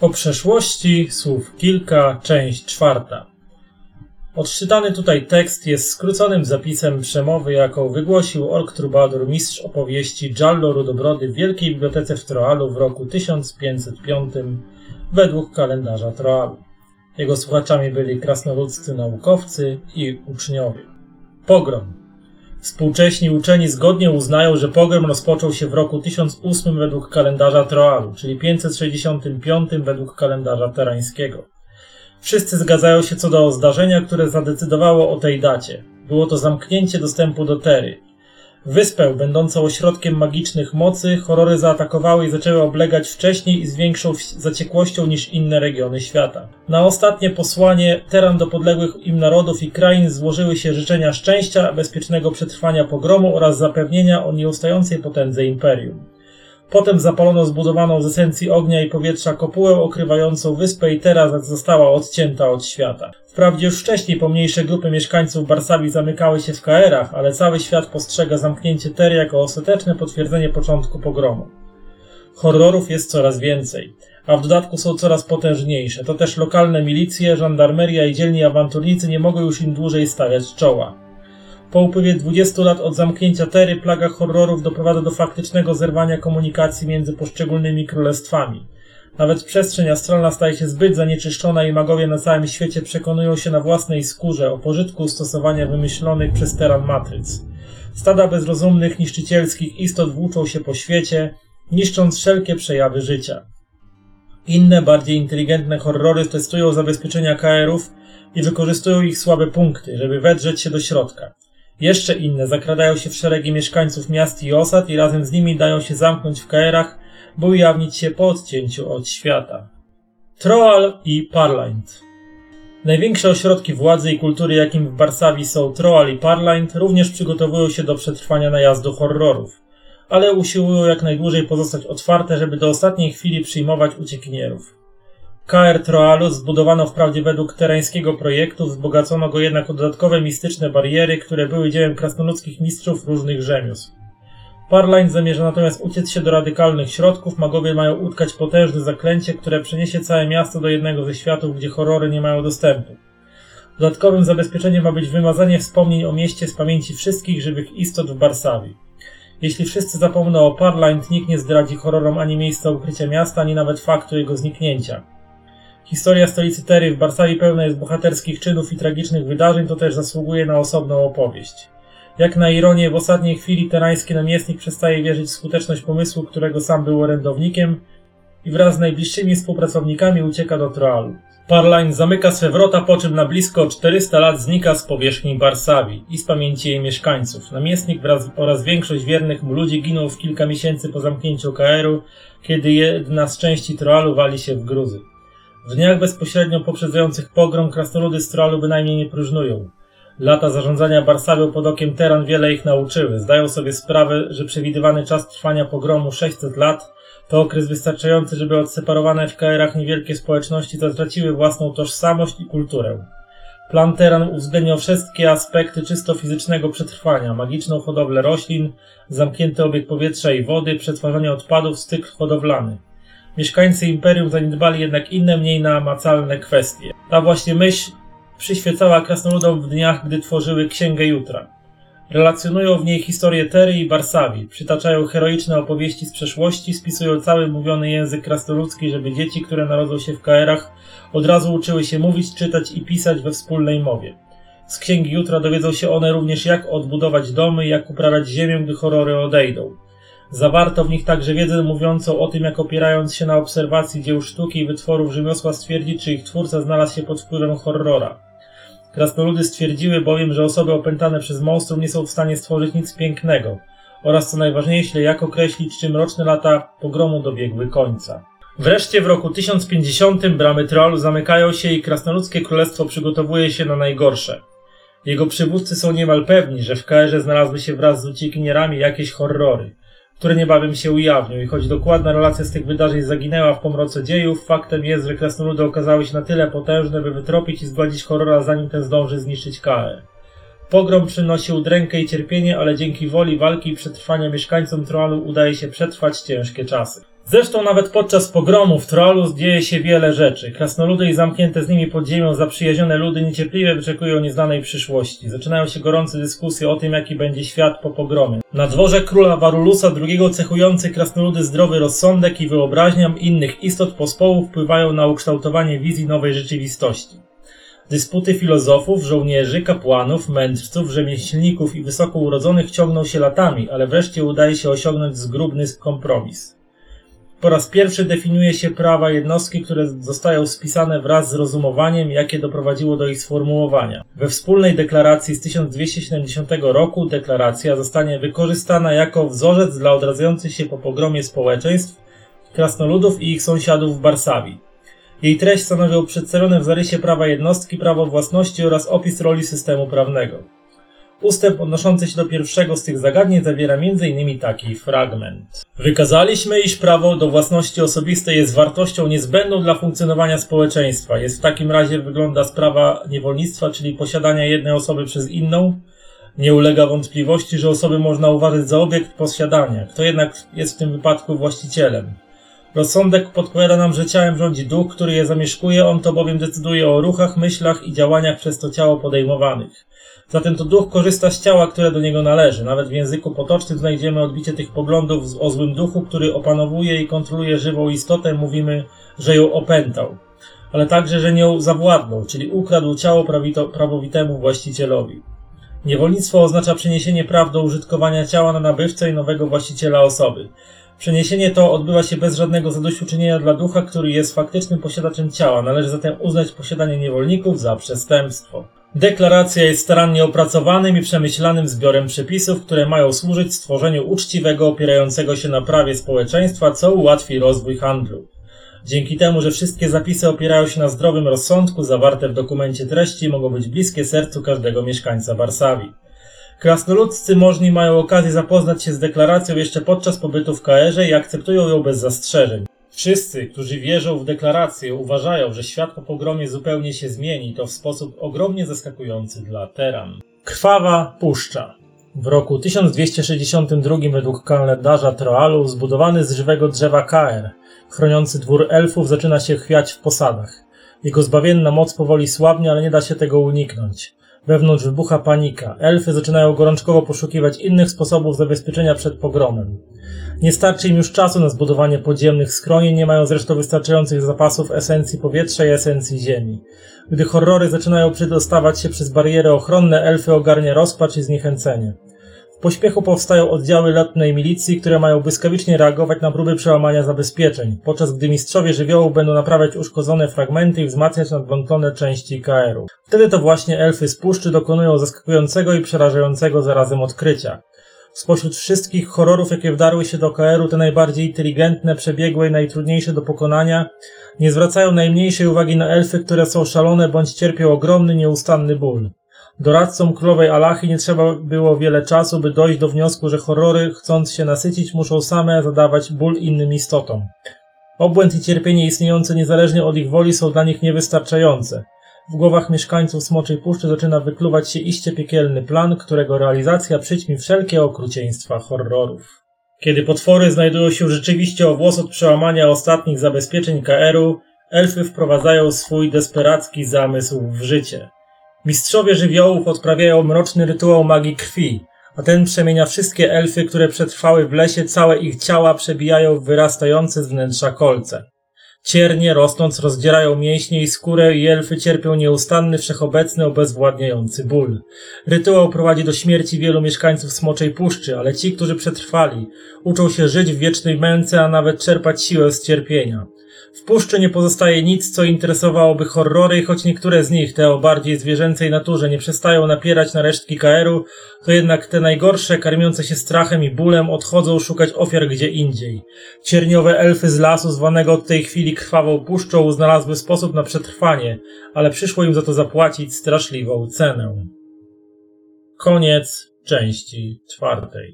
O przeszłości słów kilka, część czwarta. Odczytany tutaj tekst jest skróconym zapisem przemowy, jaką wygłosił Ork Trubadur, mistrz opowieści Giallo Rudobrody w Wielkiej Bibliotece w Troalu w roku 1505 według kalendarza Troalu. Jego słuchaczami byli krasnoludzcy naukowcy i uczniowie. Pogrom. Współcześni uczeni zgodnie uznają, że pogrom rozpoczął się w roku 1008 według kalendarza Troalu, czyli 565 według kalendarza terańskiego. Wszyscy zgadzają się co do zdarzenia, które zadecydowało o tej dacie. Było to zamknięcie dostępu do Tery. Wyspę, będącą ośrodkiem magicznych mocy, horrory zaatakowały i zaczęły oblegać wcześniej i z większą zaciekłością niż inne regiony świata. Na ostatnie posłanie Teran do podległych im narodów i krain złożyły się życzenia szczęścia, bezpiecznego przetrwania pogromu oraz zapewnienia o nieustającej potędze imperium. Potem zapalono zbudowaną z esencji ognia i powietrza kopułę okrywającą wyspę i teraz została odcięta od świata. Wprawdzie już wcześniej pomniejsze grupy mieszkańców Barsawi zamykały się w KR-ach, ale cały świat postrzega zamknięcie Tery jako ostateczne potwierdzenie początku pogromu. Horrorów jest coraz więcej, a w dodatku są coraz potężniejsze. To też lokalne milicje, żandarmeria i dzielni awanturnicy nie mogą już im dłużej stawiać czoła. Po upływie 20 lat od zamknięcia Tery plaga horrorów doprowadza do faktycznego zerwania komunikacji między poszczególnymi królestwami. Nawet przestrzeń astralna staje się zbyt zanieczyszczona i magowie na całym świecie przekonują się na własnej skórze o pożytku stosowania wymyślonych przez Teran matryc. Stada bezrozumnych, niszczycielskich istot włóczą się po świecie, niszcząc wszelkie przejawy życia. Inne, bardziej inteligentne horrory testują zabezpieczenia KR-ów i wykorzystują ich słabe punkty, żeby wedrzeć się do środka. Jeszcze inne zakradają się w szeregi mieszkańców miast i osad i razem z nimi dają się zamknąć w KR-ach, by ujawnić się po odcięciu od świata. Troal i Parlaint Największe ośrodki władzy i kultury, jakim w Barsawi są Troal i Parlaint, również przygotowują się do przetrwania najazdu horrorów, ale usiłują jak najdłużej pozostać otwarte, żeby do ostatniej chwili przyjmować uciekinierów. KR Troalu zbudowano wprawdzie według terańskiego projektu, wzbogacono go jednak o dodatkowe mistyczne bariery, które były dziełem krasnoludzkich mistrzów różnych rzemiosł. Parline zamierza natomiast uciec się do radykalnych środków, magowie mają utkać potężne zaklęcie, które przeniesie całe miasto do jednego ze światów, gdzie horrory nie mają dostępu. Dodatkowym zabezpieczeniem ma być wymazanie wspomnień o mieście z pamięci wszystkich żywych istot w Barsawi. Jeśli wszyscy zapomną o Parline, nikt nie zdradzi horrorom ani miejsca ukrycia miasta, ani nawet faktu jego zniknięcia. Historia stolicy Tery w Barsawi pełna jest bohaterskich czynów i tragicznych wydarzeń, to też zasługuje na osobną opowieść. Jak na ironię, w ostatniej chwili terański namiestnik przestaje wierzyć w skuteczność pomysłu, którego sam był orędownikiem i wraz z najbliższymi współpracownikami ucieka do Troalu. Parline zamyka swe wrota, po czym na blisko 400 lat znika z powierzchni Barsawi i z pamięci jej mieszkańców. Namiestnik wraz, oraz większość wiernych mu ludzi giną w kilka miesięcy po zamknięciu KR-u, kiedy jedna z części Troalu wali się w gruzy. W dniach bezpośrednio poprzedzających pogrom krasnoludy z Troalu bynajmniej nie próżnują. Lata zarządzania Barsawią pod okiem Teran wiele ich nauczyły. Zdają sobie sprawę, że przewidywany czas trwania pogromu 600 lat to okres wystarczający, żeby odseparowane w KR-ach niewielkie społeczności zatraciły własną tożsamość i kulturę. Plan Teran uwzględniał wszystkie aspekty czysto fizycznego przetrwania, magiczną hodowlę roślin, zamknięty obieg powietrza i wody, przetwarzanie odpadów z cykl hodowlany. Mieszkańcy imperium zaniedbali jednak inne, mniej namacalne kwestie. Ta właśnie myśl przyświecała krasnoludom w dniach, gdy tworzyły Księgę Jutra. Relacjonują w niej historię Tery i Barsawi, przytaczają heroiczne opowieści z przeszłości, spisują cały mówiony język krasnoludzki, żeby dzieci, które narodzą się w KR-ach, od razu uczyły się mówić, czytać i pisać we wspólnej mowie. Z Księgi Jutra dowiedzą się one również, jak odbudować domy, jak uprawiać ziemię, gdy horrory odejdą. Zawarto w nich także wiedzę mówiącą o tym, jak opierając się na obserwacji dzieł sztuki i wytworów rzemiosła stwierdzić, czy ich twórca znalazł się pod wpływem horrora. Krasnoludy stwierdziły bowiem, że osoby opętane przez monstrum nie są w stanie stworzyć nic pięknego oraz co najważniejsze, jak określić, czy mroczne lata pogromu dobiegły końca. Wreszcie w roku 1050 bramy Troalu zamykają się i krasnoludzkie królestwo przygotowuje się na najgorsze. Jego przywódcy są niemal pewni, że w KR znalazły się wraz z uciekinierami jakieś horrory które niebawem się ujawnią i choć dokładna relacja z tych wydarzeń zaginęła w pomroce dziejów, faktem jest, że krasnoludy okazały się na tyle potężne, by wytropić i zgładzić horrora, zanim ten zdąży zniszczyć Kaę. Pogrom przynosi udrękę i cierpienie, ale dzięki woli walki i przetrwania mieszkańcom Troalu udaje się przetrwać ciężkie czasy. Zresztą nawet podczas pogromu w Trollus dzieje się wiele rzeczy. Krasnoludy i zamknięte z nimi pod ziemią zaprzyjaźnione ludy niecierpliwie wyczekują nieznanej przyszłości. Zaczynają się gorące dyskusje o tym, jaki będzie świat po pogromie. Na dworze króla Warulusa II cechujący krasnoludy zdrowy rozsądek i wyobraźnią innych istot pospołu wpływają na ukształtowanie wizji nowej rzeczywistości. Dysputy filozofów, żołnierzy, kapłanów, mędrców, rzemieślników i wysoko urodzonych ciągną się latami, ale wreszcie udaje się osiągnąć zgrubny kompromis. Po raz pierwszy definiuje się prawa jednostki, które zostają spisane wraz z rozumowaniem, jakie doprowadziło do ich sformułowania. We wspólnej deklaracji z 1270 roku deklaracja zostanie wykorzystana jako wzorzec dla odradzających się po pogromie społeczeństw, krasnoludów i ich sąsiadów w Barsawii. Jej treść stanowią przedstawione w zarysie prawa jednostki, prawo własności oraz opis roli systemu prawnego. Ustęp odnoszący się do pierwszego z tych zagadnień zawiera m.in. taki fragment. Wykazaliśmy, iż prawo do własności osobistej jest wartością niezbędną dla funkcjonowania społeczeństwa. Jest w takim razie wygląda sprawa niewolnictwa, czyli posiadania jednej osoby przez inną. Nie ulega wątpliwości, że osoby można uważać za obiekt posiadania. Kto jednak jest w tym wypadku właścicielem? Rozsądek podpowiada nam, że ciałem rządzi duch, który je zamieszkuje, on to bowiem decyduje o ruchach, myślach i działaniach przez to ciało podejmowanych. Zatem to duch korzysta z ciała, które do niego należy. Nawet w języku potocznym znajdziemy odbicie tych poglądów o złym duchu, który opanowuje i kontroluje żywą istotę. Mówimy, że ją opętał. Ale także, że nią zawładnął, czyli ukradł ciało prawito, prawowitemu właścicielowi. Niewolnictwo oznacza przeniesienie praw do użytkowania ciała na nabywcę i nowego właściciela osoby. Przeniesienie to odbywa się bez żadnego zadośćuczynienia dla ducha, który jest faktycznym posiadaczem ciała. Należy zatem uznać posiadanie niewolników za przestępstwo. Deklaracja jest starannie opracowanym i przemyślanym zbiorem przepisów, które mają służyć stworzeniu uczciwego, opierającego się na prawie społeczeństwa, co ułatwi rozwój handlu. Dzięki temu, że wszystkie zapisy opierają się na zdrowym rozsądku, zawarte w dokumencie treści mogą być bliskie sercu każdego mieszkańca Warszawi. Krasnoludcy możni mają okazję zapoznać się z deklaracją jeszcze podczas pobytu w KR i akceptują ją bez zastrzeżeń. Wszyscy, którzy wierzą w deklarację, uważają, że świat po pogromie zupełnie się zmieni, to w sposób ogromnie zaskakujący dla Teran. Krwawa Puszcza w roku 1262 według kalendarza Troalu zbudowany z żywego drzewa Kaer, chroniący dwór elfów, zaczyna się chwiać w posadach. Jego zbawienna moc powoli słabnie, ale nie da się tego uniknąć. Wewnątrz wybucha panika. Elfy zaczynają gorączkowo poszukiwać innych sposobów zabezpieczenia przed pogromem. Nie starczy im już czasu na zbudowanie podziemnych schronień, nie mają zresztą wystarczających zapasów esencji powietrza i esencji ziemi. Gdy horrory zaczynają przedostawać się przez bariery ochronne, elfy ogarnia rozpacz i zniechęcenie. Pośpiechu powstają oddziały lotnej milicji, które mają błyskawicznie reagować na próby przełamania zabezpieczeń, podczas gdy mistrzowie żywiołu będą naprawiać uszkodzone fragmenty i wzmacniać nadwątlone części KR-u. Wtedy to właśnie elfy z puszczy dokonują zaskakującego i przerażającego zarazem odkrycia. Spośród wszystkich horrorów, jakie wdarły się do KR-u, te najbardziej inteligentne, przebiegłe i najtrudniejsze do pokonania, nie zwracają najmniejszej uwagi na elfy, które są szalone bądź cierpią ogromny, nieustanny ból. Doradcom królowej Alachy nie trzeba było wiele czasu, by dojść do wniosku, że horrory, chcąc się nasycić, muszą same zadawać ból innym istotom. Obłęd i cierpienie istniejące niezależnie od ich woli są dla nich niewystarczające. W głowach mieszkańców Smoczej Puszczy zaczyna wykluwać się iście piekielny plan, którego realizacja przyćmi wszelkie okrucieństwa horrorów. Kiedy potwory znajdują się rzeczywiście o włos od przełamania ostatnich zabezpieczeń KR-u, elfy wprowadzają swój desperacki zamysł w życie. Mistrzowie żywiołów odprawiają mroczny rytuał magii krwi, a ten przemienia wszystkie elfy, które przetrwały w lesie, całe ich ciała przebijają wyrastające z wnętrza kolce. Ciernie rosnąc rozdzierają mięśnie i skórę i elfy cierpią nieustanny, wszechobecny, obezwładniający ból. Rytuał prowadzi do śmierci wielu mieszkańców Smoczej Puszczy, ale ci, którzy przetrwali, uczą się żyć w wiecznej męce, a nawet czerpać siłę z cierpienia. W puszczy nie pozostaje nic, co interesowałoby horrory, choć niektóre z nich, te o bardziej zwierzęcej naturze, nie przestają napierać na resztki KR-u, to jednak te najgorsze, karmiące się strachem i bólem, odchodzą szukać ofiar gdzie indziej. Cierniowe elfy z lasu, zwanego od tej chwili krwawą puszczą, znalazły sposób na przetrwanie, ale przyszło im za to zapłacić straszliwą cenę. Koniec części czwartej.